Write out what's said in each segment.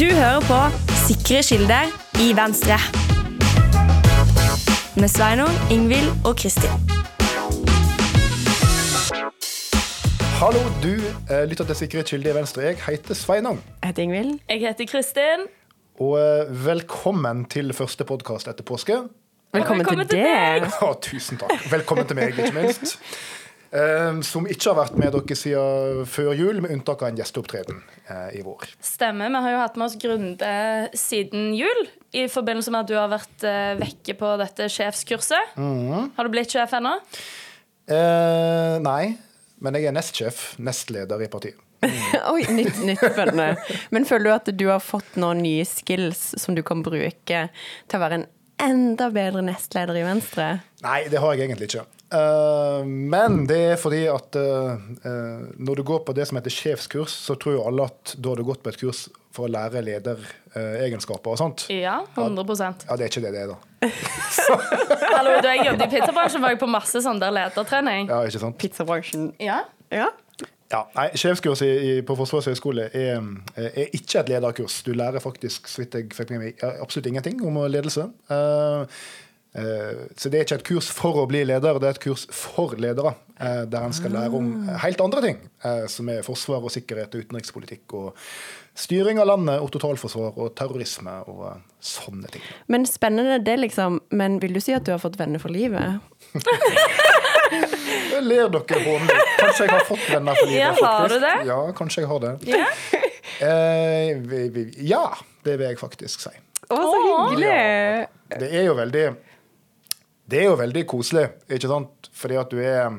Du hører på Sikre kilder i Venstre. Med Sveinung, Ingvild og Kristin. Hallo, du eh, lytter til Sikre kilder i Venstre. Jeg heter Sveinung. Jeg heter Ingvild. Jeg heter Kristin. Og eh, velkommen til første podkast etter påske. Velkommen, velkommen til til deg. Ja, tusen takk. Velkommen til meg, ikke minst. Eh, som ikke har vært med dere siden før jul, med unntak av en gjesteopptreden eh, i vår. Stemmer. Vi har jo hatt med oss Grunde siden jul. I forbindelse med at du har vært eh, vekke på dette sjefskurset. Mm. Har du blitt sjef ennå? Eh, nei, men jeg er nestsjef, nestleder i partiet. Oi, nytt, nytt spennende. Men føler du at du har fått noen nye skills som du kan bruke til å være en enda bedre nestleder i Venstre? Nei, det har jeg egentlig ikke. Eh, men det er fordi at eh, eh, når du går på det som heter sjefskurs, så tror jo alle at da har du gått på et kurs for å lære lederegenskaper og sånt. Ja, 100% Ja, det er ikke det det er, da. Hallo, da jeg jobbet i pizzabransjen, var jeg på masse sånn der ledertrening. Ja, ikke sant? Pizzabransjen. Ja. Ja. Ja, nei, Sjefskurs på Forsvarets høgskole er, er ikke et lederkurs. Du lærer faktisk så vidt jeg fikk med meg, absolutt ingenting om ledelse. Uh, uh, så det er ikke et kurs for å bli leder, det er et kurs for ledere. Uh, der en skal lære om helt andre ting, eh, som er forsvar og sikkerhet og utenrikspolitikk. og Styring av landet og totalforsvar og terrorisme og eh, sånne ting. Men spennende det, liksom. Men vil du si at du har fått venner for livet? Jeg ler dere hånlig. Kanskje jeg har fått venner for livet. Ja, har du det? Ja, kanskje jeg har det. Ja. Eh, vi, vi, ja, det vil jeg faktisk si. Å, så hyggelig! Det er jo veldig Det er jo veldig koselig, ikke sant? Fordi at du er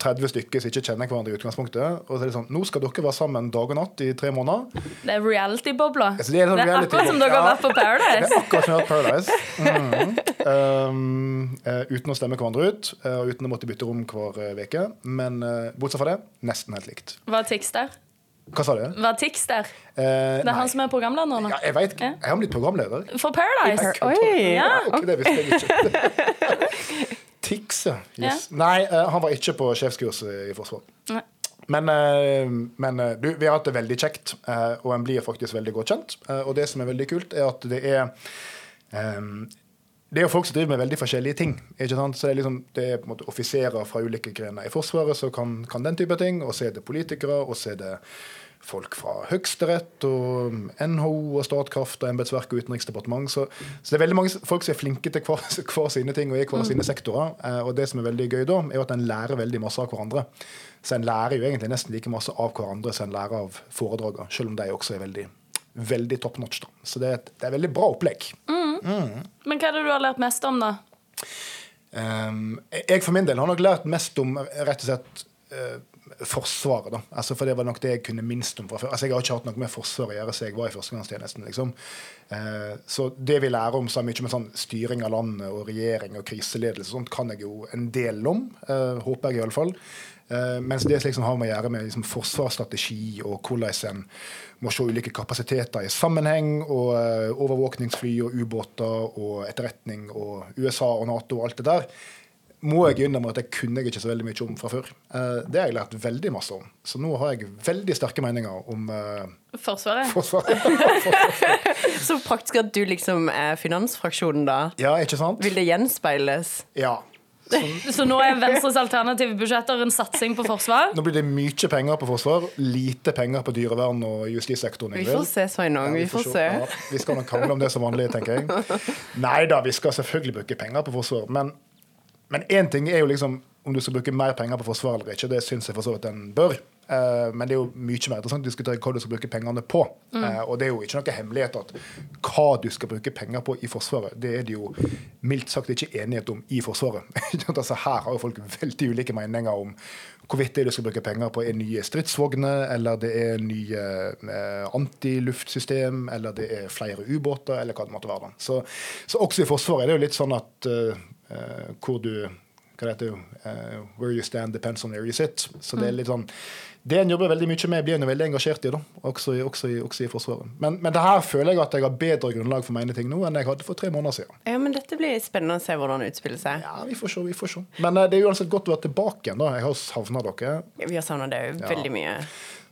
30 stykker som ikke kjenner hverandre i utgangspunktet. Og så er det sånn Nå skal dere være sammen dag og natt i tre måneder. Det er reality-bobla. Altså, det er sånn reality akkurat som dere har vært på Det er akkurat som i Paradise. Mm. Um, uh, uten å stemme hverandre ut, og og uten å måtte bytte rom hver uke. Men eh, bortsett fra det, nesten helt likt. Var Tix der? Hva sa du? Var Tix der? Eh, Det er nei. han som er programleder nå? ja, jeg vet. Jeg har blitt programleder. For Paradise? Oi! Ja. Ok, det visste jeg ikke. Tix, ja. Nei, eh, han var ikke på sjefskurset i Forsvaret. Nei. Men, eh, men eh, du, vi har hatt det veldig kjekt, og en blir faktisk veldig godt kjent. Og det som er veldig kult, er at det er det er jo folk som driver med veldig forskjellige ting. ikke sant? Så Det er, liksom, det er på en måte offiserer fra ulike grener i Forsvaret som kan, kan den type ting. Og så er det politikere, og så er det folk fra Høyesterett og NHO og Statkraft og embetsverket og Utenriksdepartement. Så, så det er veldig mange folk som er flinke til hver, hver sine ting og i hver sine sektorer. Eh, Og det som er veldig gøy da, er jo at en lærer veldig masse av hverandre. Så en lærer jo egentlig nesten like masse av hverandre som en lærer av foredragene, selv om de også er veldig, veldig top notch. da. Så det er et, det er et veldig bra opplegg. Men hva er det du har lært mest om, da? Um, jeg for min del har nok lært mest om rett og slett eh, Forsvaret. da. Altså, for Det var nok det jeg kunne minst om fra før. Altså, Jeg har ikke hatt noe med Forsvaret å gjøre siden jeg var i førstegangstjenesten. liksom. Eh, så det vi lærer om så mye med sånn styring av landet og regjering og kriseledelse, sånt kan jeg jo en del om. eh, håper jeg iallfall. Uh, mens det som liksom har med å gjøre med liksom, forsvarsstrategi og hvordan en må se ulike kapasiteter i sammenheng, og uh, overvåkningsfly og ubåter og etterretning og USA og Nato og alt det der, må jeg innrømme at det kunne jeg ikke så veldig mye om fra før. Eh, det har jeg lært veldig masse om. Så nå har jeg veldig sterke meninger om uh, Forsvaret? Forsvaret. Så praktisk at du liksom er finansfraksjonen, da. ja, ikke sant? Vil det gjenspeiles? Ja. Så nå er Venstres alternative budsjetter en satsing på forsvar? Nå blir det mye penger på forsvar, lite penger på dyrevern og justissektoren. Vi får se, Sveinung. Vi får se. Ja, vi skal nok krangle om det som vanlig, tenker jeg. Nei da, vi skal selvfølgelig bruke penger på forsvar. Men men én ting er jo liksom om du skal bruke mer penger på forsvar eller ikke. Det syns jeg for så vidt en bør. Eh, men det er jo mye mer interessant å diskutere hva du skal bruke pengene på. Mm. og det er jo ikke noe hemmelighet at hva du skal bruke penger på i Forsvaret, det er det jo mildt sagt ikke enighet om i Forsvaret. altså, her har jo folk veldig ulike meninger om hvorvidt det du skal bruke penger på er nye stridsvogner, eller det er nye eh, antiluftsystem, eller det er flere ubåter, eller hva det måtte være. Så, så også i Forsvaret er det jo litt sånn at eh, eh, hvor du hva heter eh, Where you stand depends on where you sit. Så det er litt sånn det en jobber veldig mye med, blir en veldig engasjert i, da, også i, også i, også i Forsvaret. Men, men det her føler jeg at jeg har bedre grunnlag for å mene ting nå enn jeg hadde for tre måneder siden. Ja, men Dette blir spennende å se hvordan det utspiller seg. Ja, vi får se, vi får se. Men uh, det er uansett godt å være tilbake igjen. da. Jeg har savna dere. Vi har savna det veldig mye.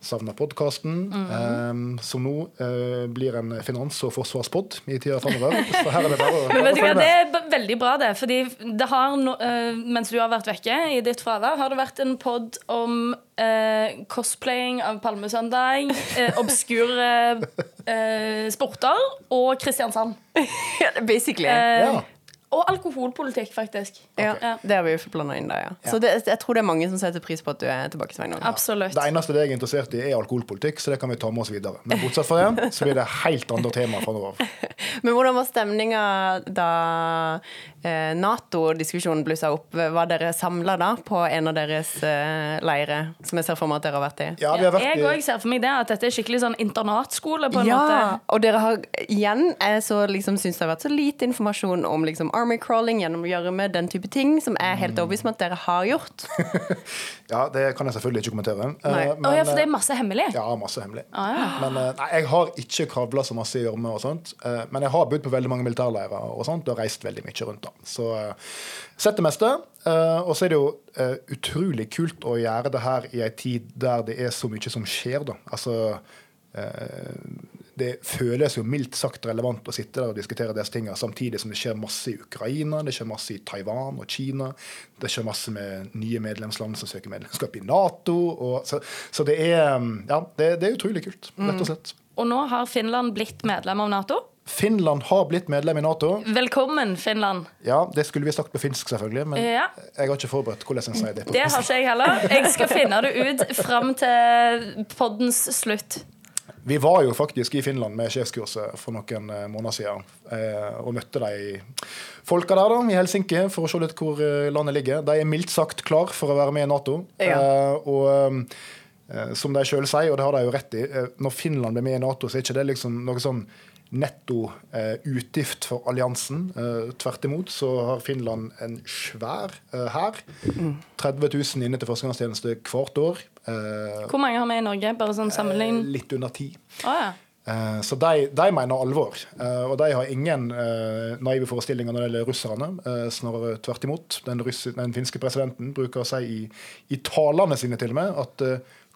Savner podkasten, Mhm. som nå eh, blir en finans- og forsvarspod i tida framover. Så her er det bare å Men vet du følge hva, Det er veldig bra, det. Fordi det har no, eh, mens du har vært vekke i ditt fravær, har det vært en pod om eh, cosplaying av Palmesøndag, uh, obskure eh, sporter og Kristiansand. Basically. Eh, Ja. Og alkoholpolitikk, faktisk. Okay. Ja. Det har vi jo blanda inn der, ja. Så det, jeg tror det er mange som setter pris på at du er tilbake, Svein. nå. Absolutt. Det eneste det jeg er interessert i, er alkoholpolitikk, så det kan vi ta med oss videre. Men bortsett fra det, så blir det helt andre temaer framover. Men hvordan var stemninga da eh, Nato-diskusjonen blussa opp? Var dere samla da på en av deres eh, leire, som jeg ser for meg at dere har vært i? Ja, vi har vært Jeg i òg ser for meg det, at dette er skikkelig sånn internatskole. på en Ja, måte. og dere har igjen jeg så liksom syns det har vært så lite informasjon om liksom army crawling gjennom gjørme, den type ting, som jeg er helt overbevist om at dere har gjort. Ja, det kan jeg selvfølgelig ikke kommentere. Eh, Nei. men, oh, ja, for det eh, er masse hemmelig? Ja, masse hemmelig. Ah, ja. Men eh, nei, jeg har ikke kravla så masse i gjørme og sånt. eh, Men jeg har bodd på veldig mange militærleirer og sånt, og reist veldig mye rundt. da. Så eh, sett det meste. eh, Og så er det jo eh, utrolig kult å gjøre det her i ei tid der det er så mye som skjer, da. Altså eh, det føles jo mildt sagt relevant å sitte der og diskutere disse tingene, samtidig som det skjer masse i Ukraina, det skjer masse i Taiwan og Kina. Det skjer masse med nye medlemsland som søker medlemskap i Nato. Og, så, så det er ja, det, det er utrolig kult, rett og slett. Og nå har Finland blitt medlem av Nato. Finland har blitt medlem i Nato. Velkommen, Finland. Ja, Det skulle vi sagt på finsk, selvfølgelig, men Ja. jeg har ikke forberedt hvordan en sier det. på Det har ikke jeg heller. Jeg skal finne det ut fram til poddens slutt. Vi var jo faktisk i Finland med sjefskurset for noen eh, måneder siden. Eh, og møtte de folka der da, i Helsinki for å se litt hvor eh, landet ligger. De er mildt sagt klar for å være med i Nato. Ja. Og som de sjøl sier, og det har de jo rett i, når Finland blir med i Nato, så er ikke det liksom noe sånn netto eh, utgift for alliansen. Eh, tvert imot så har Finland en svær eh, hær. 30 000 inne til førstegangstjeneste hvert år. Hvor mange har vi i Norge? Bare sånn sammenlign. litt under ti. Å ja. Så de, de mener alvor. Og de har ingen naive forestillinger når det gjelder russerne. Snarere tvert imot. Den, den finske presidenten bruker å si i, i talene sine til og med at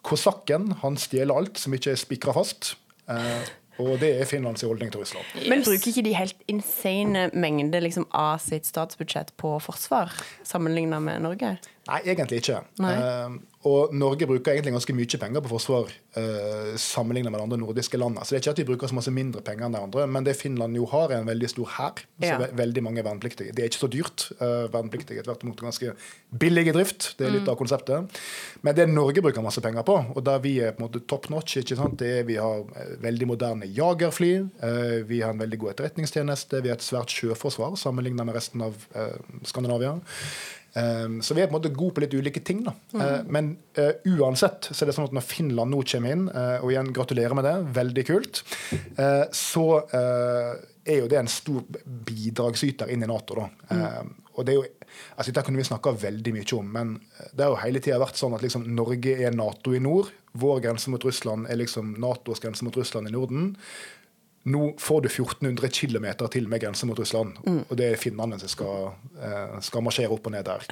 kosakken han stjeler alt som ikke er spikra fast. Og det er Finlands holdning til Russland. Men bruker ikke de helt insane mengder liksom, av sitt statsbudsjett på forsvar, sammenligna med Norge? Nei, egentlig ikke. Nei. Uh, og Norge bruker egentlig ganske mye penger på forsvar uh, sammenlignet med de andre nordiske landene. Så det er ikke at vi bruker så masse mindre penger enn de andre, men det Finland jo har, er en veldig stor hær. Så Ja. ve veldig mange vernepliktige. Det er ikke så dyrt. Uh, vernepliktige er tvert imot ganske billig i drift. Det er litt av konseptet. Men det Norge bruker masse penger på, og der vi er på en måte top notch, ikke sant? det er vi har veldig moderne jagerfly, uh, vi har en veldig god etterretningstjeneste, vi har et svært sjøforsvar sammenlignet med resten av Skandinavia. Um, så vi er på en måte gode på litt ulike ting. Da. Mm. men uh, uansett så er det sånn at når Finland nå kommer inn, uh, og igjen gratulerer med det, veldig kult, uh, så er jo det en stor bidragsyter inn i Nato. Da. Uh, og det er jo, altså Dette kunne vi snakka veldig mye om, men det har jo hele tida vært sånn at liksom, Norge er Nato i nord. Vår grense mot Russland er liksom Natos grense mot Russland i Norden. Nå får du 1400 km til med grense mot Russland, og det er finnene som skal, eh, skal marsjere opp og ned der.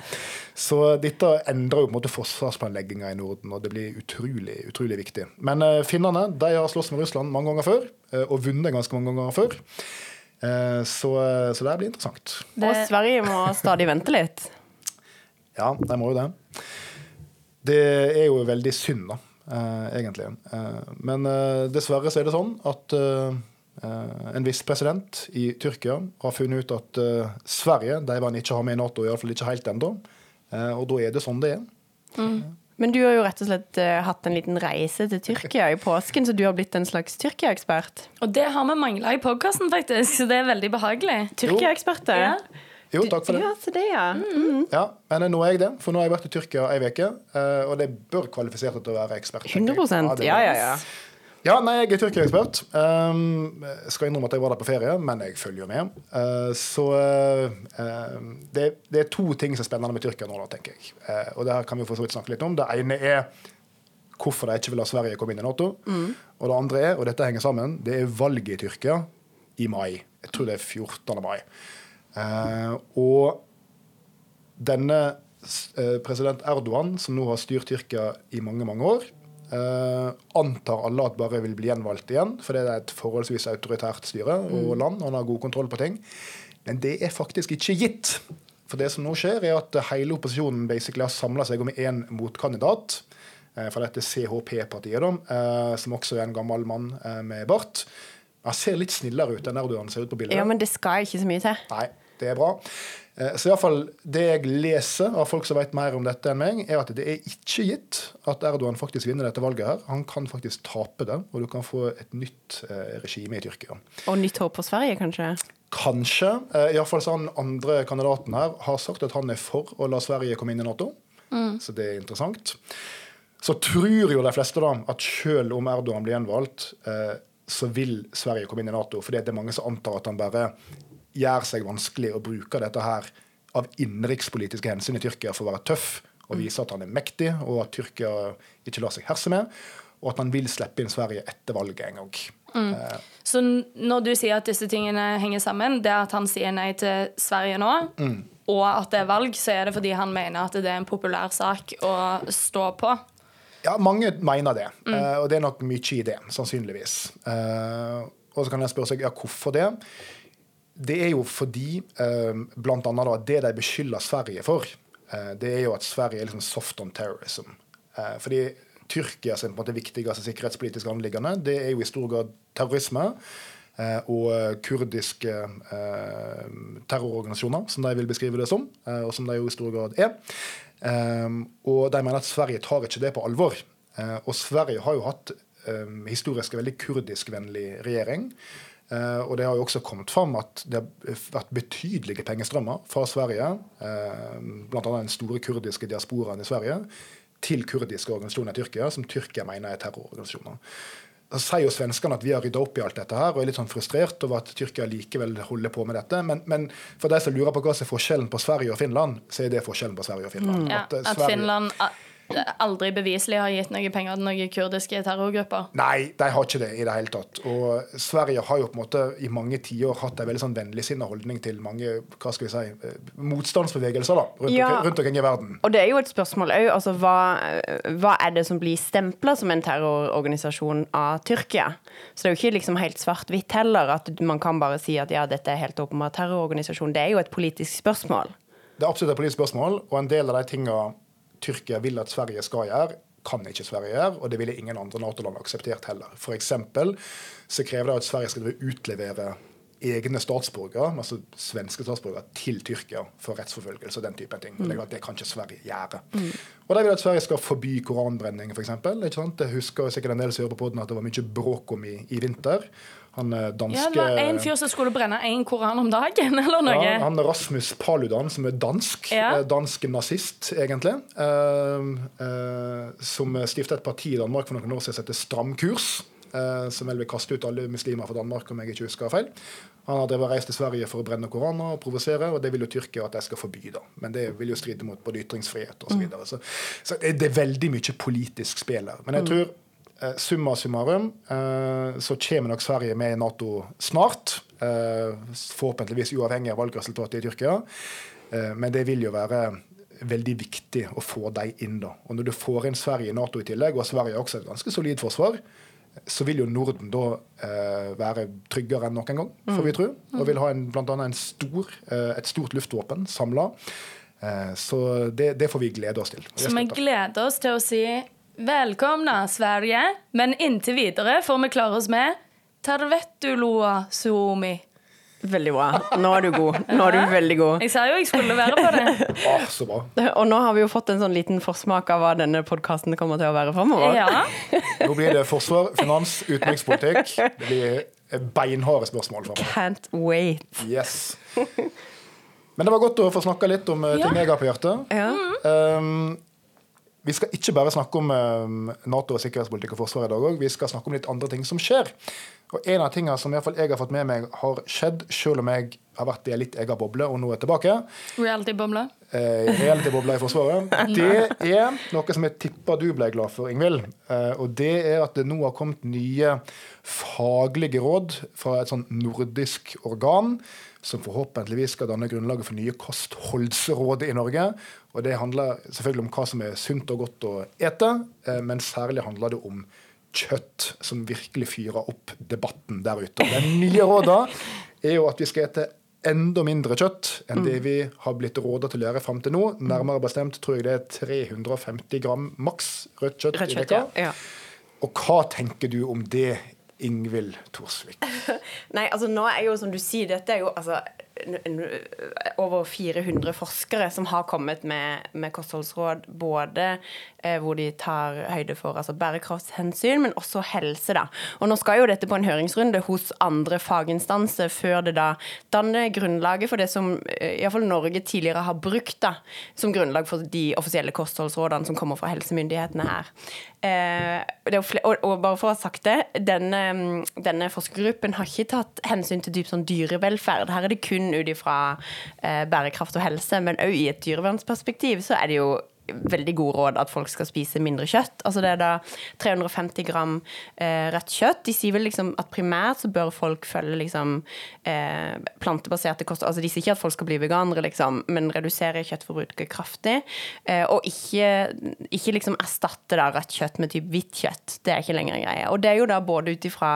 Så dette endrer jo på en måte forsvarsplanlegginga i Norden, og det blir utrolig utrolig viktig. Men eh, finnene de har slåss med Russland mange ganger før, eh, og vunnet ganske mange ganger før. Eh, så, så det blir interessant. Og Sverige må stadig vente litt. Ja, de må jo det. Det er jo veldig synd, da, egentlig. Men dessverre så er det sånn at en viss president i Tyrkia har funnet ut at eh, Sverige de vil han ikke ha med i Nato, iallfall ikke helt ennå. Eh, og da er det sånn det er. Men du har jo rett og slett eh, hatt en liten reise til Tyrkia i påsken, så du har blitt en slags Tyrkia-ekspert. Og det har vi mangla i podkasten, faktisk, så det er veldig behagelig. Tyrkia-eksperter? Ja. Jo, takk for det. Ja, så det, ja. Mm. Ja, Men nå er jeg det, for nå har jeg vært i Tyrkia ei uke, eh, og det bør kvalifisere til å være ekspert. 100 det Ja, ja, ja. Ja, nei, jeg er Tyrkia-ekspert. Um, skal innrømme at jeg var der på ferie, men jeg følger med. Uh, så uh, det, det er to ting som er spennende med Tyrkia nå, da, tenker jeg. Uh, og det her kan vi for så vidt snakke litt om. Det ene er hvorfor de ikke vil ha Sverige komme inn i Nato. Og det andre er, og dette henger sammen, det er valget i Tyrkia i mai. Jeg tror det er 14. mai. Uh, og denne president Erdogan, som nå har styrt Tyrkia i mange, mange år, Eh, antar alle at bare vil bli gjenvalgt igjen, for det er et forholdsvis autoritært styre og land. og Han har god kontroll på ting. Men det er faktisk ikke gitt. For det som nå skjer, er at hele opposisjonen basically har samla seg om én motkandidat eh, fra dette CHP-partiet, da, eh, som også er en gammel mann med bart. Han ser litt snillere ut enn Erdogan ser ut på bildet. Ja, men det skal ikke så mye til. Nei, det er bra. Eh, Så i hvert fall det jeg leser av folk som vet mer om dette enn meg, er at det er ikke gitt at Erdogan faktisk vinner dette valget. her. Han kan faktisk tape det, og du kan få et nytt eh, regime i Tyrkia. Og nytt håp for Sverige, kanskje? Kanskje. Eh, Iallfall så han andre kandidaten her har sagt at han er for å la Sverige komme inn i Nato. Så det er interessant. Så tror jo de fleste da at selv om Erdogan blir gjenvalgt, eh, så vil Sverige komme inn i Nato. For det er mange som antar at han bare gjør seg vanskelig og bruker dette her av innenrikspolitiske hensyn i Tyrkia for å være tøff og vise at han er mektig, og at Tyrkia ikke lar seg herse med, og at han vil slippe inn Sverige etter valget en gang. Mm. Så når du sier at disse tingene henger sammen, det at han sier nei til Sverige nå, Mm. og at det er valg, så er det fordi han mener at det er en populær sak å stå på. Ja, mange mener det, mm. og det er nok mye i det, sannsynligvis. Eh, og så kan jeg spørre seg ja, hvorfor det. Det er jo fordi bl.a. annet da, det de beskylder Sverige for, eh, det er jo at Sverige er liksom soft on terrorism. Eh, fordi Tyrkia sin på en måte viktigste sikkerhetspolitiske anliggende det er jo i stor grad terrorisme eh, og kurdiske eh, terrororganisasjoner, som de vil beskrive det som, eh, og som de jo i stor grad er. Og de mener at Sverige tar ikke det på alvor. Eh, og Sverige har jo hatt historisk veldig kurdiskvennlig regjering. Eh, og det har jo også kommet fram at det har vært betydelige pengestrømmer fra Sverige, eh, bl.a. den store kurdiske diasporaen i Sverige, til kurdiske organisasjoner i Tyrkia, som Tyrkia mener er terrororganisasjoner. Så sier jo svenskene at vi har rydda opp i alt dette her, og er litt sånn frustrert over at Tyrkia likevel holder på med dette. Men, men for de som lurer på hva som er forskjellen på Sverige og Finland, så er det forskjellen på Sverige og Finland. Ja, eh, at Sverige- Finland a- aldri beviselig har gitt noe penger til noen kurdiske terrorgrupper. Nei, de har ikke det i det hele tatt. Og Sverige har jo på en måte i mange tiår hatt en veldig sånn vennligsinna holdning til mange hva skal vi si, eh, motstandsbevegelser da, rundt, Ja. omkring, rundt omkring i verden. Og det er jo et spørsmål òg. Altså, hva, hva er det som blir stempla som en terrororganisasjon av Tyrkia? Så det er jo ikke liksom helt svart-hvitt heller, at man kan bare si at ja, dette er helt åpenbart terrororganisasjon. Det er jo et politisk spørsmål. Det er absolutt et politisk spørsmål, og en del av de tinga Tyrkia vil at Sverige skal gjøre, kan ikke Sverige gjøre, og det ville ingen andre Nato-land akseptert heller. For eksempel så krever det at Sverige skal utlevere egne statsborgere, altså svenske statsborgere, til Tyrkia for rettsforfølgelse og den typen ting. Mm. det, kan ikke Sverige gjøre. Og de vil at Sverige skal forby koranbrenning, f.eks. Jeg husker sikkert en del som hører på podden at det var mye bråk om i, i vinter. Han danske Ja, det var en fyr som skulle brenne én koran om dagen, eller noe. ja, han Rasmus Paludan, som er dansk. Ja. eh, Dansk nazist, egentlig. eh, eh, som stifta et parti i Danmark for noen år siden som heter Stram kurs. eh, som vel vil kaste ut alle muslimer fra Danmark, om jeg ikke husker feil. Han har drevet reist til Sverige for å brenne koraner og provosere, og det vil jo Tyrkia at de skal forby. da. Men det vil jo stride mot både ytringsfrihet osv. Så, videre. så Så det er veldig mye politisk spill her. Men jeg tror Eh, summa summarum eh, så kommer nok Sverige med i Nato snart. Eh, forhåpentligvis uavhengig av valgresultatet i Tyrkia. Eh, men det vil jo være veldig viktig å få dem inn. da. Og Når du får inn Sverige i Nato i tillegg, og Sverige har også et ganske solid forsvar, så vil jo Norden da eh, være tryggere enn noen gang, får vi tro. Og vil ha en, blant annet en stor, eh, et stort luftvåpen samla. Eh, så det, det får vi glede oss til. Så vi gleder oss til å si velkomne, Sverige. Men inntil videre får vi klare oss med Tarvettuloa Suomi. Veldig bra. Nå er du god. Nå er du veldig god. Jeg sa jo jeg skulle være på det. Ah, så bra. Og nå har vi jo fått en sånn liten forsmak av hva denne podkasten kommer til å være framover. Ja. Nå blir det forsvar, finans, utenrikspolitikk. Det blir beinharde spørsmål framover. Can't wait. Yes. Men det var godt å få snakka litt om eh, ting Ja. jeg har på hjertet. Ja. Um, vi skal ikke bare snakke om um, Nato og sikkerhetspolitikk og forsvar i dag òg. Vi skal snakke om litt andre ting som skjer. Og en av tingene som i fall jeg har fått med meg har skjedd, selv om jeg har vært i en litt egen boble og nå er tilbake, Reality-boble. eh, reality-bobla i Forsvaret, det er noe som jeg tipper du ble glad for, Ingvild. Eh, og det er at det nå har kommet nye faglige råd fra et sånn nordisk organ, som forhåpentligvis skal danne grunnlaget for nye kostholdsråd i Norge. Og det handler selvfølgelig om hva som er sunt og godt å ete, eh, men særlig handler det om kjøtt, som virkelig fyrer opp debatten der ute. Og De nye råda er jo at vi skal ete enda mindre kjøtt enn det vi har blitt råda til å gjøre fram til nå. Nærmere bestemt tror jeg det er 350 gram maks rødt kjøtt, Rødt i kjøtt, veka. ja. ja. Og hva tenker du om det, Ingvild Thorsvik? Nei, altså nå er jo som du sier, dette er jo altså over 400 forskere som har kommet med, med kostholdsråd, både eh, hvor de tar høyde for altså, bærekraftshensyn, men også helse. da. Og nå skal jo dette på en høringsrunde hos andre faginstanser før det da danner grunnlaget for det som iallfall i hvert fall Norge tidligere har brukt da, som grunnlag for de offisielle kostholdsrådene som kommer fra helsemyndighetene her. Eh, og, og bare for å ha sagt det, denne, mm, denne forskergruppen har ikke tatt hensyn til dyp sånn dyrevelferd. Her er det kun ut ifra eh, bærekraft og helse, men òg i et dyrevernsperspektiv så er det jo veldig god råd at folk skal spise mindre kjøtt. Altså det er da 350 gram eh, rødt kjøtt. De sier vel liksom at primært så bør folk følge liksom eh, plantebaserte kost... Altså de sier ikke at folk skal bli veganere, liksom, men redusere kjøttforbruket kraftig. Eh, og ikke, ikke liksom erstatte da rødt kjøtt med typ hvitt kjøtt. Det er ikke lenger en greie. Og det er jo da både ut ifra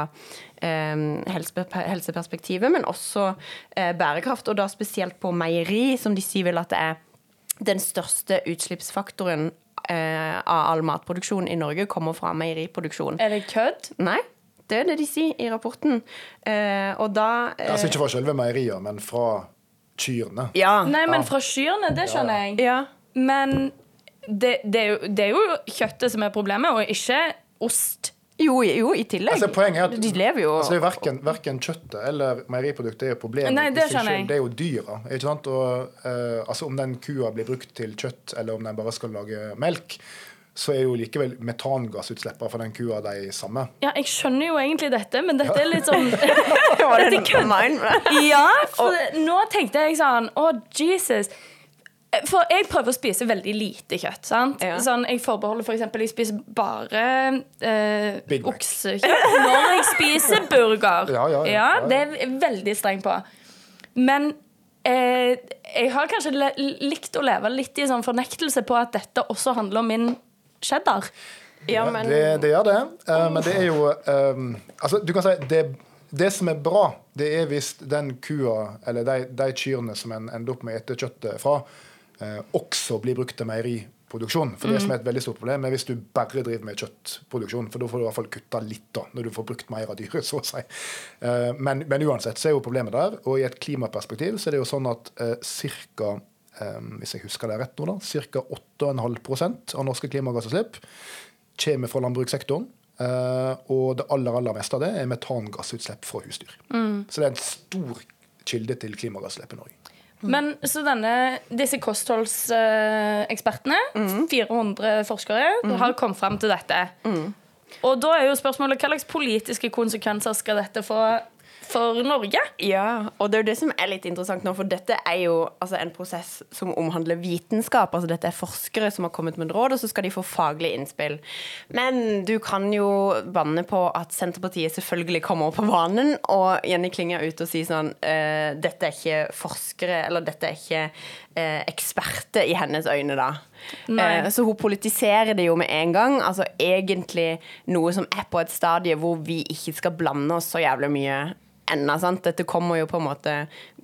eh, helseperspektivet, men også eh, bærekraft, og da spesielt på meieri, som de sier vel at det er den største utslippsfaktoren eh, av all matproduksjon i Norge kommer fra meieriproduksjon. Er det kødd? Nei, det er det de sier i rapporten. Eh, og da eh, Altså ikke fra selve meieriet, men fra kyrne. Ja. Nei, men fra kyrne, det skjønner jeg. ja. Men det, det, er jo, det er jo kjøttet som er problemet, og ikke ost. Jo, jo, i tillegg. Altså, poenget er at de lever jo altså, det er verken, verken kjøttet eller meieriproduktet er jo problemet. Nei, det. Det er jo dyra. Ikke sant? Og, uh, altså, om den kua blir brukt til kjøtt, eller om den bare skal lage melk, så er jo likevel metangassutslippene fra den kua de samme. Ja, jeg skjønner jo egentlig dette, men dette er litt sånn Var det mind? Ja, for nå tenkte jeg sånn Å, Jesus. For jeg prøver å spise veldig lite kjøtt. sant? Ja. Sånn, Jeg forbeholder for eksempel, Jeg spiser bare eh, oksekjøtt når jeg spiser burger. Ja, ja, ja. Det er jeg veldig streng på. Men eh, jeg har kanskje le likt å leve litt i sånn fornektelse på at dette også handler om min cheddar. Ja, men det, det gjør det. Uh, men det er jo um, Altså, du kan si det, det som er bra, det er hvis den kua, eller de, de kyrne som en ender opp med å ete kjøttet fra, også blir brukt til meieriproduksjon. For det som er et veldig stort problem, er hvis du bare driver med kjøttproduksjon. For da får du i hvert fall kutta litt, da, når du får brukt mer av dyret, så å si. Eh, men, men uansett så er jo problemet der. Og i et klimaperspektiv så er det jo sånn at eh, ca. Eh, hvis jeg husker det rett nå, da, ca. 8,5% av norske klimagassutslipp kommer fra landbrukssektoren. eh, og det aller aller meste av det er metangassutslipp fra husdyr. Så det er en stor kilde til klimagassutslipp i Norge. Men så denne, disse kostholdsekspertene, 400 forskere, har kommet fram til dette. Og da er jo spørsmålet hva slags politiske konsekvenser skal dette få for Norge? Ja, og det er jo det som er litt interessant nå, for dette er jo altså, en prosess som omhandler vitenskap. Altså dette er forskere som har kommet med råd, og så skal de få faglige innspill. Men du kan jo banne på at Senterpartiet selvfølgelig kommer på banen, og Jenny Klinge er ute og sier sånn eh, Dette er ikke forskere, eller dette er ikke eh, eksperter i hennes øyne, da. Nei. Eh, så hun politiserer det jo med en gang. Altså egentlig noe som er på et stadie hvor vi ikke skal blande oss så jævlig mye ennå. sant? Dette kommer jo på en måte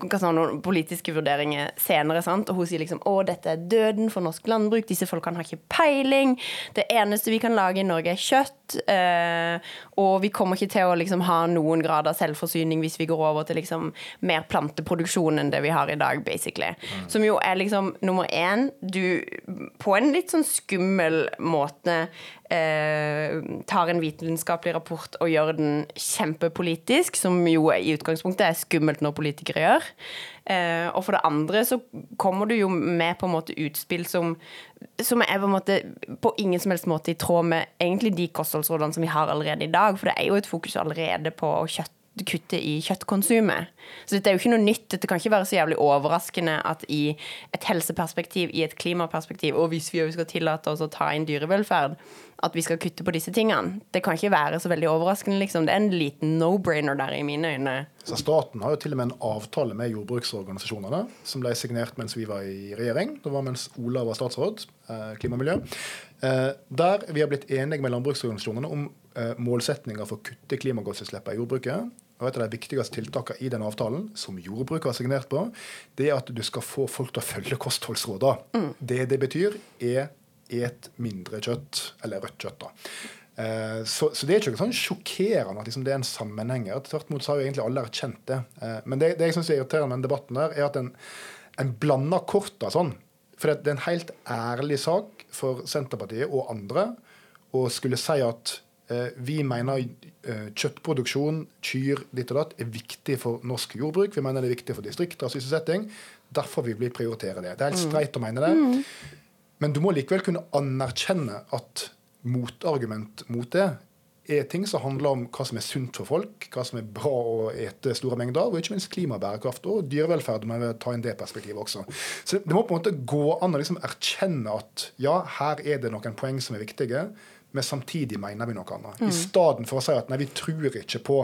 noen politiske vurderinger senere. sant? Og hun sier liksom å, dette er døden for norsk landbruk, disse folkene har ikke peiling. Det eneste vi kan lage i Norge, er kjøtt. Eh, og vi kommer ikke til å liksom ha noen grad av selvforsyning hvis vi går over til liksom mer planteproduksjon enn det vi har i dag, basically. Som jo er liksom nummer én, du på en litt sånn skummel måte eh, tar en vitenskapelig rapport og gjør den kjempepolitisk, som jo i utgangspunktet er skummelt når politikere gjør. Eh, og for det andre så kommer du jo med på en måte utspill som, som er på en måte på ingen som helst måte i tråd med egentlig de kostholdsrådene som vi har allerede i dag. For det er jo et fokus allerede på kjøtt kutte i kjøttkonsumet. Så dette er jo ikke noe nytt. Dette kan ikke være så jævlig overraskende at i et helseperspektiv, i et klimaperspektiv, og hvis vi skal tillate oss å ta inn dyrevelferd, at vi skal kutte på disse tingene. Det kan ikke være så veldig overraskende, liksom. Det er en liten no-brainer der, i mine øyne. Så Staten har jo til og med en avtale med jordbruksorganisasjonene, som ble signert mens vi var i regjering. Det var mens Ola var statsråd, eh, klima og miljø. Eh, der vi har blitt enige med landbruksorganisasjonene om målsetninger for å kutte klimagassutslippene i jordbruket. Og Et av de viktigste tiltakene i den avtalen, som jordbruket har signert på, det er at du skal få folk til å følge kostholdsrådene. Mm. Det det betyr, er et mindre kjøtt, eller rødt kjøtt. da. Eh, så, så, det er ikke sånn sjokkerende at liksom det er en sammenheng her. Tvert imot så har jo egentlig alle erkjent det. Eh, men det, det jeg syns er irriterende med den debatten, der, er at en, en blander korta sånn. For det er en helt ærlig sak for Senterpartiet og andre å skulle si at eh, vi mener eh, kjøttproduksjon, kyr, ditt og datt, er viktig for norsk jordbruk. Vi mener det er viktig for distrikter og sysselsetting. Derfor vil vi prioritere det. Det er helt mm. streit å mene det. Mm. Men du må likevel kunne anerkjenne at motargument mot det er ting som handler om hva som er sunt for folk, hva som er bra å ete store mengder av, og ikke minst klimabærekraft og dyrevelferd. må vi ta inn det perspektivet også. Så det må på en måte gå an å liksom erkjenne at ja, her er det noen poeng som er viktige, men samtidig mener vi noe annet. Mm. I stedet for å si at nei, vi tror ikke på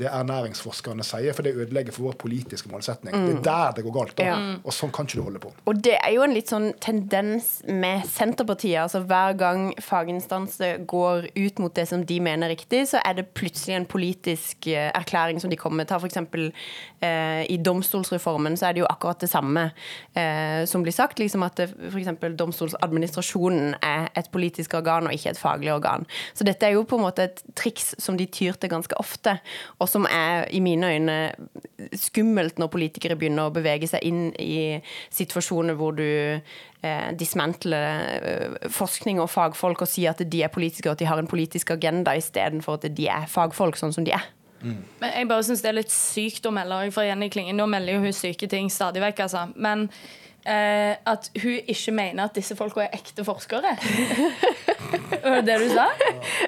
det ernæringsforskerne sier, for det ødelegger for vår politiske målsetning. Mm. Det er der det går galt. da, ja. Og sånn kan ikke du holde på. Og det er jo en litt sånn tendens med Senterpartiet. altså Hver gang faginstanser går ut mot det som de mener er riktig, så er det plutselig en politisk uh, erklæring som de kommer med. Ta f.eks. Eh, i domstolsreformen så er det jo akkurat det samme eh, som blir sagt. liksom At f.eks. domstolsadministrasjonen er et politisk organ og ikke et faglig organ. Så dette er jo på en måte et triks som de tyr til ganske ofte og som er i mine øyne skummelt når politikere begynner å bevege seg inn i situasjoner hvor du eh, dismantler eh, forskning og fagfolk og sier at de er politikere og at de har en politisk agenda istedenfor at de er fagfolk sånn som de er. Mm. Men jeg bare syns det er litt sykt å melde. For Jenny Klinge. nå melder jo hun syke ting stadig vekk, altså. Men eh, at hun ikke mener at disse folka er ekte forskere. Var det det du sa?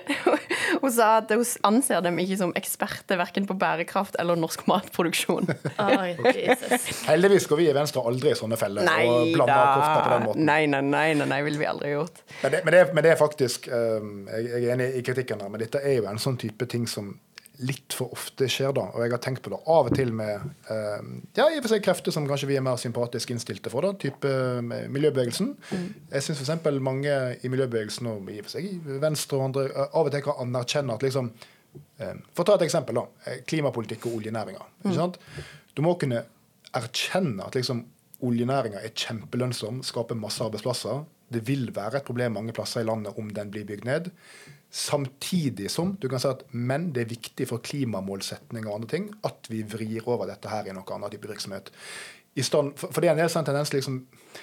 Hun sa at hun anser dem ikke som eksperter verken på bærekraft eller norsk matproduksjon. Oh, Heldigvis går vi i Venstre aldri i sånne feller nei, og blander kofta på den måten. Nei, nei, nei, nei, nei vil vi aldri gjort. Men det, men det, men det er faktisk um, jeg, jeg, er enig i kritikken der, men dette er jo en sånn type ting som litt for ofte skjer, da. Og jeg har tenkt på det av og til med eh, ja, i og for seg krefter som kanskje vi er mer sympatisk innstilte for, da, type eh, miljøbevegelsen. Mm. Jeg syns f.eks. mange i miljøbevegelsen og i og for seg i Venstre og andre eh, av og til kan anerkjenne at liksom eh, For å ta et eksempel, da. Eh, klimapolitikk og oljenæringa. Mm. Du må kunne erkjenne at liksom oljenæringa er kjempelønnsom, skaper masse arbeidsplasser. Det vil være et problem mange plasser i landet om den blir bygd ned. Samtidig som du kan si at men det er viktig for klimamålsetning og andre ting at vi vrir over dette her i noe annet type virksomhet. I stand, for, for det er en del sånn tendens liksom,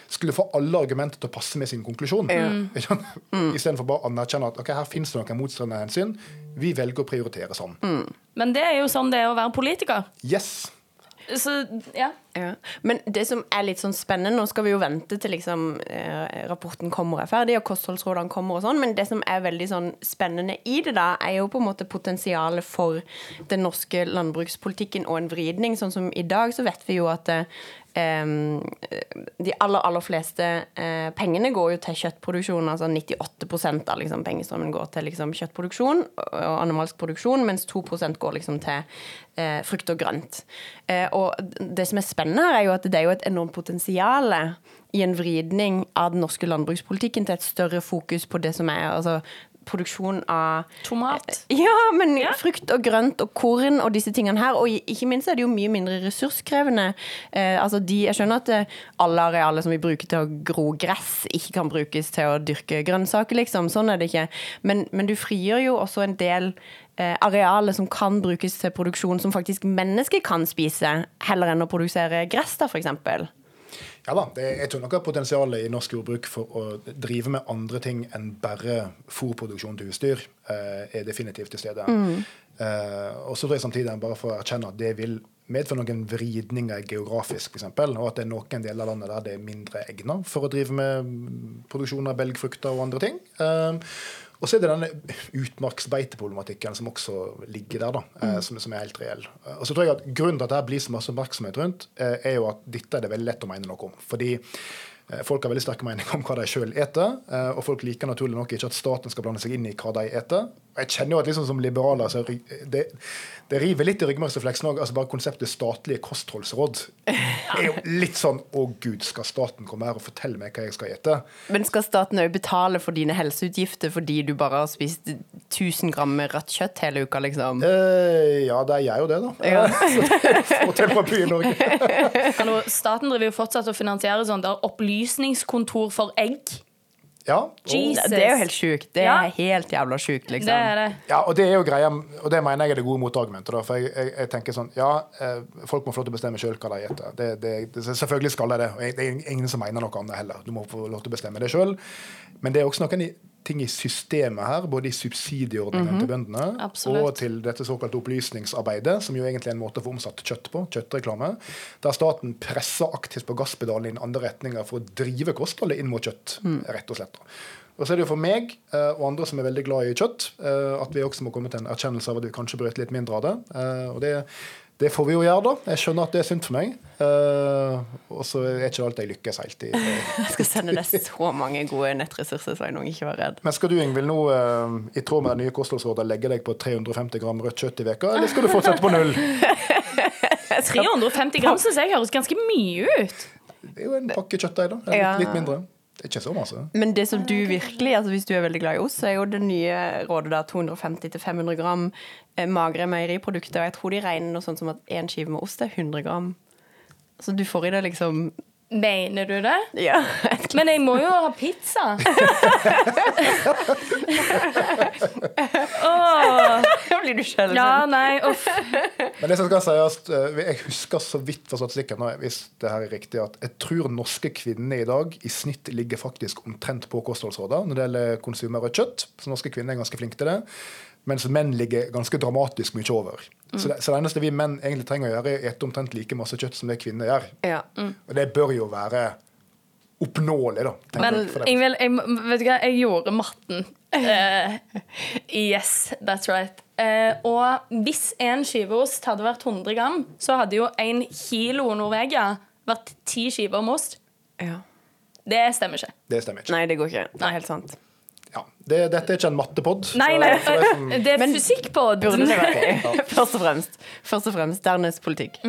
skulle få alle argumenter til å passe med sin konklusjon. Mm. mm. Istedenfor bare å anerkjenne at okay, her finnes det noen motstridende hensyn. Vi velger å prioritere sånn. Mm. Men det er jo sånn det er å være politiker. Yes. Så, ja. Ja. Men det som er litt sånn spennende, nå skal vi jo vente til liksom, eh, rapporten kommer og er ferdig, og kostholdsrådene kommer og sånn, men det som er veldig sånn spennende i det, da, er jo på en måte potensialet for den norske landbrukspolitikken og en vridning. Sånn som i dag, så vet vi jo at eh, de aller, aller fleste eh, pengene går jo til kjøttproduksjon. altså 98% av liksom, pengestrømmen går til liksom, kjøttproduksjon og animalsk produksjon, mens 2% går liksom, til eh, frukt og grønt. Eh, og det som er spennende her, er jo at det er jo et enormt potensial i en vridning av den norske landbrukspolitikken til et større fokus på det som er altså, produksjon av Tomat. Ja, men ja. frukt og grønt og korn og disse tingene her. Og ikke minst er det jo mye mindre ressurskrevende. Eh, altså de, jeg skjønner at eh, alle arealer som vi bruker til å gro gress, ikke kan brukes til å dyrke grønnsaker, liksom. Sånn er det ikke. Men, men du frigjør jo også en del eh, arealer som kan brukes til produksjon som faktisk mennesker kan spise, heller enn å produsere gress, da, f.eks. Ja da, det, jeg tror nok at potensialet i norsk jordbruk for å drive med andre ting enn bare fôrproduksjon til husdyr, eh, er definitivt til stede. Eh, og så tror jeg samtidig bare for å erkjenne at det vil medføre noen vridninger geografisk, f.eks., og at det er noen deler av landet der det er mindre egnet for å drive med mm, produksjon av belgfrukter og andre ting. Eh, og så er det denne utmarksbeiteproblematikken som også ligger der, da, eh, som, som er helt reell. Og så tror jeg at Grunnen til at det blir så masse oppmerksomhet rundt, eh, er jo at dette er det veldig lett å mene noe om. Fordi eh, folk har veldig sterke meninger om hva de sjøl eter, og folk liker naturlig nok ikke at staten skal blande seg inn i hva de eter. Jeg kjenner jo at liksom som liberaler så det, det river litt i ryggmargsrefleksen òg. Altså bare konseptet statlige kostholdsråd er jo litt sånn Å gud, skal staten komme her og fortelle meg hva jeg skal ete? Men skal staten òg betale for dine helseutgifter fordi du bare har spist 1000 gram rødt kjøtt hele uka, liksom? Eh, ja, er jeg jo det, da. Ja. Og på i Norge. Hallo, staten driver jo fortsatt og finansierer sånn der opplysningskontor for egg. Ja, Jesus. Det er jo helt sjukt. Det Ja. er helt jævla sjukt, liksom. Det er det. ja, og det er jo greia, og det mener jeg er det gode motargumentet. da, For jeg, jeg, jeg tenker sånn, ja, eh, folk må få lov til å bestemme sjøl hva de spiser. Det, det, det, selvfølgelig skal de det. og Det er ingen som mener noe annet heller. Du må få lov til å bestemme det sjøl. Men det er også noen i- ting i systemet her, både i subsidieordningene til bøndene Absolutt. og til dette såkalte opplysningsarbeidet, som jo egentlig er en måte å få omsatt kjøtt på, kjøttreklame, der staten presser aktivt på gasspedalen i den andre retninga for å drive kostholdet inn mot kjøtt, rett og slett. Og så er det jo for meg eh, og andre som er veldig glad i kjøtt, eh, at vi også må komme til en erkjennelse av at vi kanskje brøt litt mindre av det. Eh, og det, det får vi jo gjøre, da. Jeg skjønner at det er synd for meg. Uh, og så er ikke alt alltid jeg lykkes helt i. Jeg skal sende deg så mange gode nettressurser, Sveinung. Ikke vær redd. Men skal du Ingvild, nå uh, i tråd med det nye kostholdsrådet legge deg på 350 gram rødt kjøtt i veka, eller skal du fortsette på null? 350 gram syns jeg høres ganske mye ut. Det er jo en pakke kjøttdeig, da. Litt, Ja. litt mindre. Det er ikke så masse. Men det som du virkelig, altså hvis du er veldig glad i ost, så er jo det nye rådet da 250-500 gram eh, magre meieriprodukter. Og jeg tror de regner noe sånt som at én skive med ost er 100 gram. Så du får i det liksom Mener du det? Ja. Men jeg må jo ha pizza. Åh, Da blir du skjelven. ja, nei, uff. Men det som skal sies, eh, jeg husker så vidt fra statistikken, hvis det her er riktig, at jeg tror norske kvinner i dag i snitt ligger faktisk omtrent på kostholdsrådet når det gjelder konsum av rødt kjøtt. Så norske kvinner er ganske flinke til det. Mens menn ligger ganske dramatisk mye over. Så, det, så det eneste vi menn egentlig trenger å gjøre, er å ete omtrent like masse kjøtt som det kvinner gjør. Ja. Og det bør jo være oppnåelig, da. Men jeg. Ingvild, jeg, vet du hva, jeg gjorde matten. Uh, yes, that's right. Uh, og hvis en skiveost hadde vært 100 gram, så hadde jo en kilo Norvegia vært ti skiver med ost. ja. Det stemmer ikke. Det stemmer ikke. Nei, det går ikke. Det er helt sant. Ja. Det, dette er ikke en mattepod. Nei, nei, for som- det er en fysikkpod. Burde det vært Først og fremst. Først og fremst dernest politikk.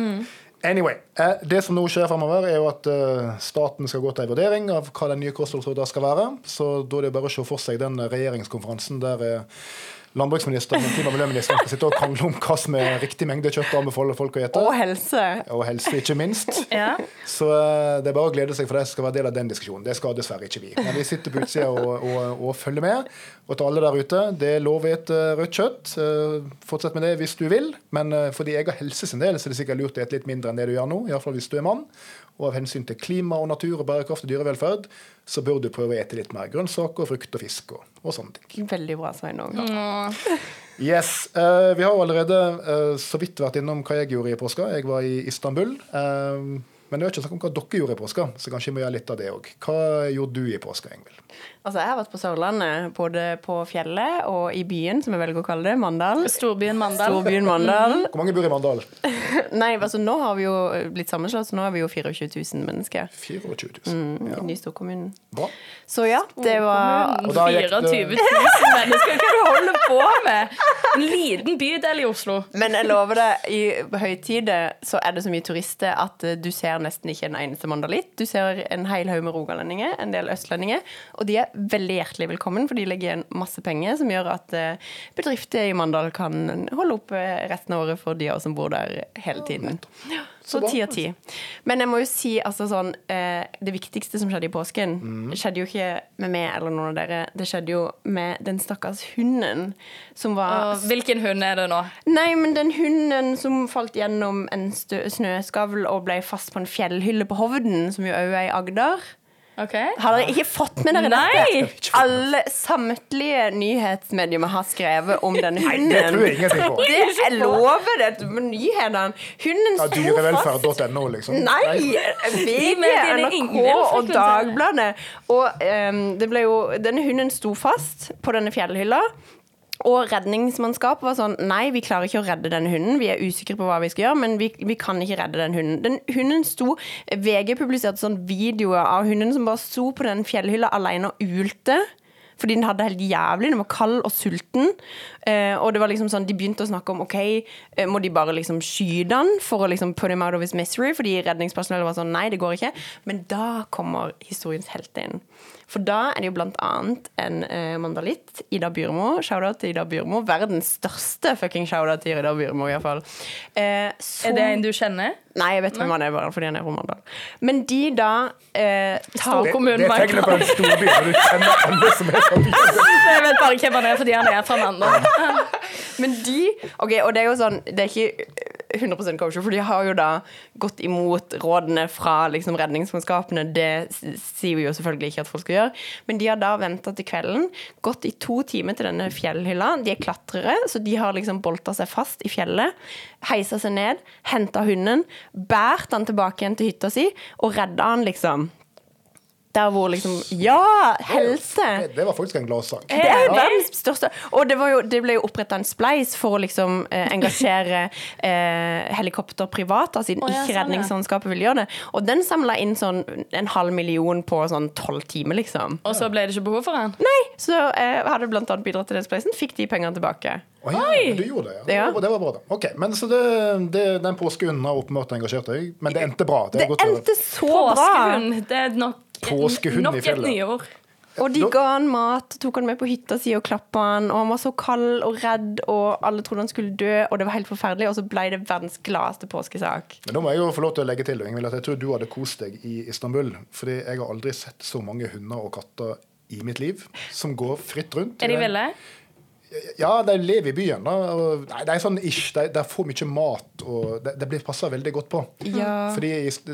Anyway, eh, Det som nå skjer fremover, er jo at eh, staten skal gå til en vurdering av hva den nye kostholdsråden skal være. Så da er det bare å se for seg den regjeringskonferansen der eh, landbruksministeren og miljøministeren skal sitte og krangle om hva som er riktig mengde kjøtt å anbefale folk å spise. Og helse. Og helse, ikke minst. Ja. Så eh, det er bare å glede seg for det som skal være del av den diskusjonen. Det skal dessverre ikke vi. Men vi sitter på utsida og, og, og følger med. Og til alle der ute, det er lov å spise rødt kjøtt. Eh, Fortsett med det hvis du vil. Men eh, fordi jeg har helse sin del, så er det sikkert lurt å spise litt mindre enn det du gjør nå. Iallfall hvis du er mann. Og av hensyn til klima og natur og bærekraft og dyrevelferd, så bør du prøve å ete litt mer grønnsaker, frukt og fisk og, og sånne ting. Veldig bra, Sveinung. Yes, Uh, Vi har jo allerede uh, så vidt vært innom hva jeg gjorde i påska. Jeg var i Istanbul. eh, men det er ikke snakk om hva dere gjorde i påska, så kanskje vi må gjøre litt av det òg. Hva gjorde du i påska, Ingvild? Altså, jeg har vært på Sørlandet, både på fjellet og i byen, som jeg velger å kalle det, Mandal. Storbyen Mandal. Storbyen Mandal. Hvor mange bor i Mandal? Nei, altså nå har vi jo blitt sammenslått, så nå er vi jo 24 000 mennesker 24 000. i Ja. den nye. Bra. Så ja, det var Og da gikk det- 24 000 mennesker. Hva du holder på med? En liten bydel i Oslo. Men jeg lover deg, i høytider så er det så mye turister at du ser nesten ikke en eneste mandalitt. Du ser en hel haug med rogalendinger, en del østlendinger, og de er veldig hjertelig velkommen, for de legger igjen masse penger som gjør at eh, bedrifter i Mandal kan holde opp eh, resten av året for de av oss som bor der hele tiden. Så Så ti av ti. Men jeg må jo si altså sånn eh, Det viktigste som skjedde i påsken, Mm. skjedde jo ikke med meg eller noen av dere. Det skjedde jo med den stakkars hunden som var Og hvilken hund er det nå? Nei, men den hunden som falt gjennom en snøskavl og ble fast på en fjellhylle på Hovden, som jo òg er i Agder. OK? Har dere ikke fått med dere Nei! dette? Alle samtlige nyhetsmedier har skrevet om denne hunden. Nei, Det tror jeg ingenting på. Det, jeg lover det nyhetene. Hunden Ja, sto fast Dyrevelferd.no, liksom. Nei! VG, NRK og. Dagbladet. Og um, det ble jo Denne hunden sto fast på denne fjellhylla. Og redningsmannskapet var sånn Nei, vi klarer ikke å redde denne hunden. Vi er usikre på hva vi skal gjøre, men vi, vi kan ikke redde den hunden. Den hunden sto VG publiserte sånn videoer av hunden som bare sto på den fjellhylla alene og ulte. Fordi den hadde det helt jævlig. Den var kald og sulten. Eh, og det var liksom sånn, de begynte å snakke om OK, eh, må de bare liksom skyte den for å liksom put him out of his misery? Fordi redningspersonellet var sånn nei, det går ikke. Men da kommer historiens helt inn. For da er det jo blant annet en eh, mandalitt, Ida Byrmo. Shout-out til Ida Byrmo. Verdens største fucking shout-out til Ida Byrmo, iallfall. Eh, som- Er det en du kjenner? Nei, jeg vet hvem han er, bare fordi han er fra Mandal. Men de da eh, tar Det, Kommunen det er tegnet på en storby når du kjenner alle som er fra byen. Jeg vet bare hvem han er fordi han er fra Mandal. Men de Ok, og det er jo sånn Det er ikke 100% kosher, for de har jo da gått imot rådene fra liksom redningsmannskapene. Det sier vi jo selvfølgelig ikke at folk skal gjøre. Men de har da venta til kvelden, gått i to timer til denne fjellhylla. De er klatrere, så de har liksom bolta seg fast i fjellet. Heisa seg ned, henta hunden, båret han tilbake igjen til hytta si og redda han liksom. Der hvor liksom Ja! Helse! Det, det var faktisk en gladsak. Det er verdens største Og det, var jo, det ble jo oppretta en spleis for å liksom eh, engasjere eh, helikopter privat, siden oh, ja, ikke sånn, vil Redningsselskapet ville gjøre det. Og den samla inn sånn en halv million på sånn tolv timer, liksom. Og så ble det ikke behov for den? Nei, Så eh, hadde blant annet bidratt til den spleisen. Fikk de pengene tilbake. Å ja, du gjorde det, ja. Ja. Det, var, det var bra, da. Ok, men så det, det, Den påskehunden har åpenbart engasjert deg, men det endte bra. Det endte så bra! Påskehund. Det er nok, Påskehund i nok et fjellet. nyord. Og de ga han mat, tok han med på hytta si og klappa han, og han var så kald og redd, og alle trodde han skulle dø, og det var helt forferdelig, og så ble det verdens gladeste påskesak. Men da må jeg jo få lov til å legge til Ingvild, at jeg tror du hadde kost deg i Istanbul. Fordi jeg har aldri sett så mange hunder og katter i mitt liv som går fritt rundt. Er de ville? Ja, de lever i byen. da. Og, nei, det er sånn ish. De, de får mye mat, og det de blir passa veldig godt på. Ja. Fordi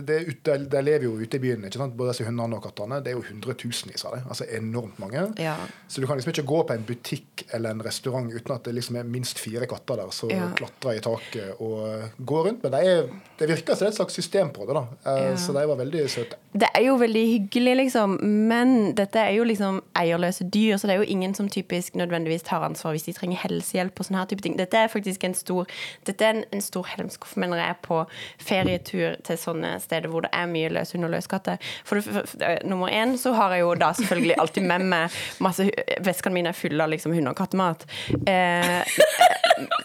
de, De lever jo ute i byen, ikke sant? både disse hundene og kattene. Det er jo hundretusenvis av dem. Altså enormt mange. Ja. Så du kan liksom ikke gå på en butikk eller en restaurant uten at det liksom er minst fire katter der som Ja. klatrer i taket og går rundt. Men det, det virker som det er et slags system på det. da. Eh. Så de var veldig søte. Det er jo veldig hyggelig, liksom, men dette er jo liksom eierløse dyr, så det er jo ingen som typisk nødvendigvis tar ansvar hvis de trenger helsehjelp og sånne her type ting. Dette er faktisk en stor Dette er en, en stor helmskuff, mener jeg, på ferietur til sånne steder hvor det er mye løshund og løskatter. For, for, for, eh, nummer én så har jeg jo da selvfølgelig alltid med meg masse Veskene mine er fulle av liksom hund- og kattemat. Eh,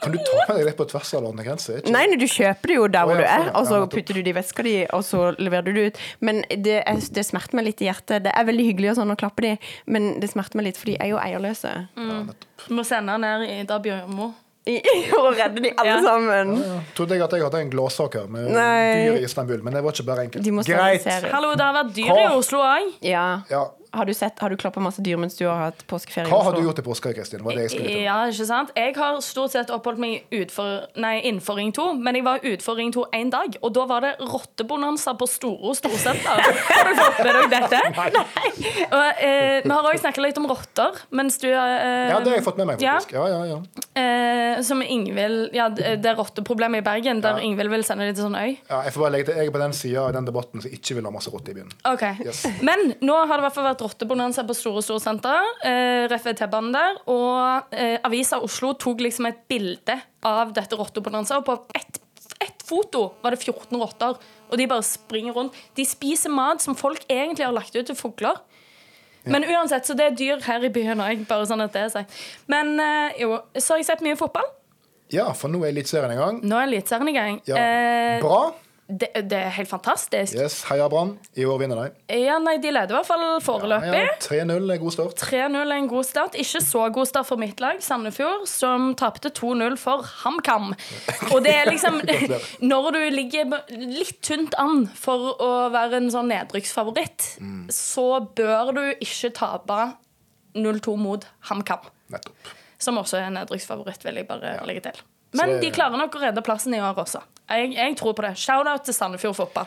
Kan du ta med deg det på tvers av landegrenser? Nei, du kjøper det jo der hvor ja, du sånn, er, og så Ja, putter du det i veska di, og så leverer du det ut. Men det, er, det smerter meg litt i hjertet. Det er veldig hyggelig og sånn å klappe de, men det smerter meg litt, for de er jo eierløse. Ja, Du må sende han ned i da Bjørmo. I- For å redde de alle Ja. sammen. Ja, trodde jeg at jeg hadde en gladsak her med Nei. dyr i Istanbul, men det var ikke bare enkelt. De må Greit. Hallo, det har vært dyr i? Oslo òg. Ja. Ja. Har du sett, har du klappa masse dyr mens du har hatt påskeferie? Hva har du gjort i påska, Kristin? Var det jeg skulle til. Ja, ikke sant? Jeg har stort sett oppholdt meg utfor, nei, innenfor Ring 2, men jeg var utenfor Ring 2 én dag, og da var det rottebonanza på Storo storsenter. Har du fått med deg dette? Og, eh, vi har òg snakket litt om rotter, mens du eh, Ja, det har jeg fått med meg, faktisk. Ja, ja, ja. eh, Som Ingvild Ja, det er rotteproblemet i Bergen, der Ja. Ingvild vil sende det til sånn øy. ja jeg får bare legge til, jeg er på den sida av den debatten som ikke vil ha masse rotter i byen. Ok, Yes. Men nå har det i hvert fall vært rottebonanza på Store Storsenter. Eh, Ref. T-banen der. Og eh, Avisa Oslo tok liksom et bilde av dette rottebonanza, og på ett ett foto var det 14 rotter. Og de bare springer rundt. De spiser mat som folk egentlig har lagt ut til fugler. Men uansett, så det er dyr her i byen òg, bare sånn at det er sagt. Men eh, jo, så har jeg sett mye fotball. Ja, for nå er Eliteserien i gang. Nå er Eliteserien i gang. Ja. Eh, Bra. Det, det er helt fantastisk. Yes, Heia Brann. I år vinner de. Ja, nei, De leder i hvert fall foreløpig. Ja, 3-0 er god start. 3-0 er en god start. Ikke så god start for mitt lag, Sandefjord, som tapte 2-0 for HamKam. Og det er liksom Når du ligger litt tynt an for å være en sånn nedrykksfavoritt, så bør du ikke tape 0-2 mot HamKam. Nettopp. Som også er en nedrykksfavoritt, vil jeg bare legge til. Men det- de klarer nok å redde plassen i år også. Jeg, jeg tror på det. Shout-out til Sandefjord fotball.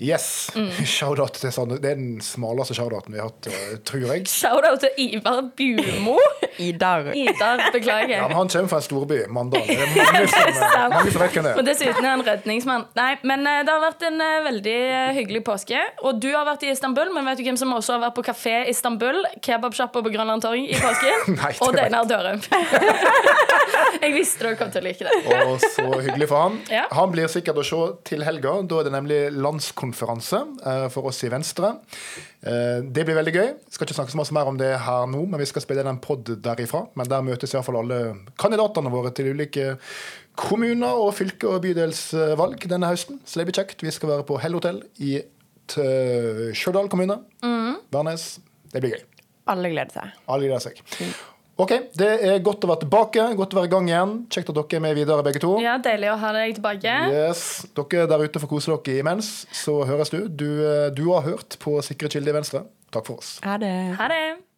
Yes. Mm. Shout-out til Sande. Det er den smaleste shout-outen vi har hatt, eh, tror jeg. Shout-out til Ivar Bumo. Idar. Idar, beklager. Ja, men han kommer fra en storby, Mandal. Det er mange som, eh, mange som vet hvem det Og er. dessuten er han redningsmann. Nei, men eh, det har vært en veldig hyggelig påske. Og du har vært i Istanbul, men vet du hvem som også har vært på kafé i Istanbul? Kebabsjappa på Grønland torg i påsken? Nei, og Deinar Dørum. jeg visste du kom til å like det. Og så hyggelig for han. Ja. Han blir sikkert å se til helga. Da er det nemlig landskonferanse eh, for oss i Venstre. Eh, det blir veldig gøy. Skal ikke snakke så mye mer om det her nå, men vi skal spille en pod derifra. Men der møtes iallfall alle kandidatene våre til ulike kommuner og fylke- og bydelsvalg denne høsten. Så det blir kjekt. Vi skal være på Hell Hotell i Stjørdal kommune. Værnes. Det blir gøy. Alle gleder seg. Alle gleder seg. OK, det er godt å være tilbake. Godt å være i gang igjen. Kjekt at dere er med videre, begge to. Ja, Deilig å ha deg tilbake. Yes. Dere der ute får kose dere imens. Så høres du. Du, eh, du har hørt på Sikre kilder i Venstre. Takk for oss. Ha det. Ha det.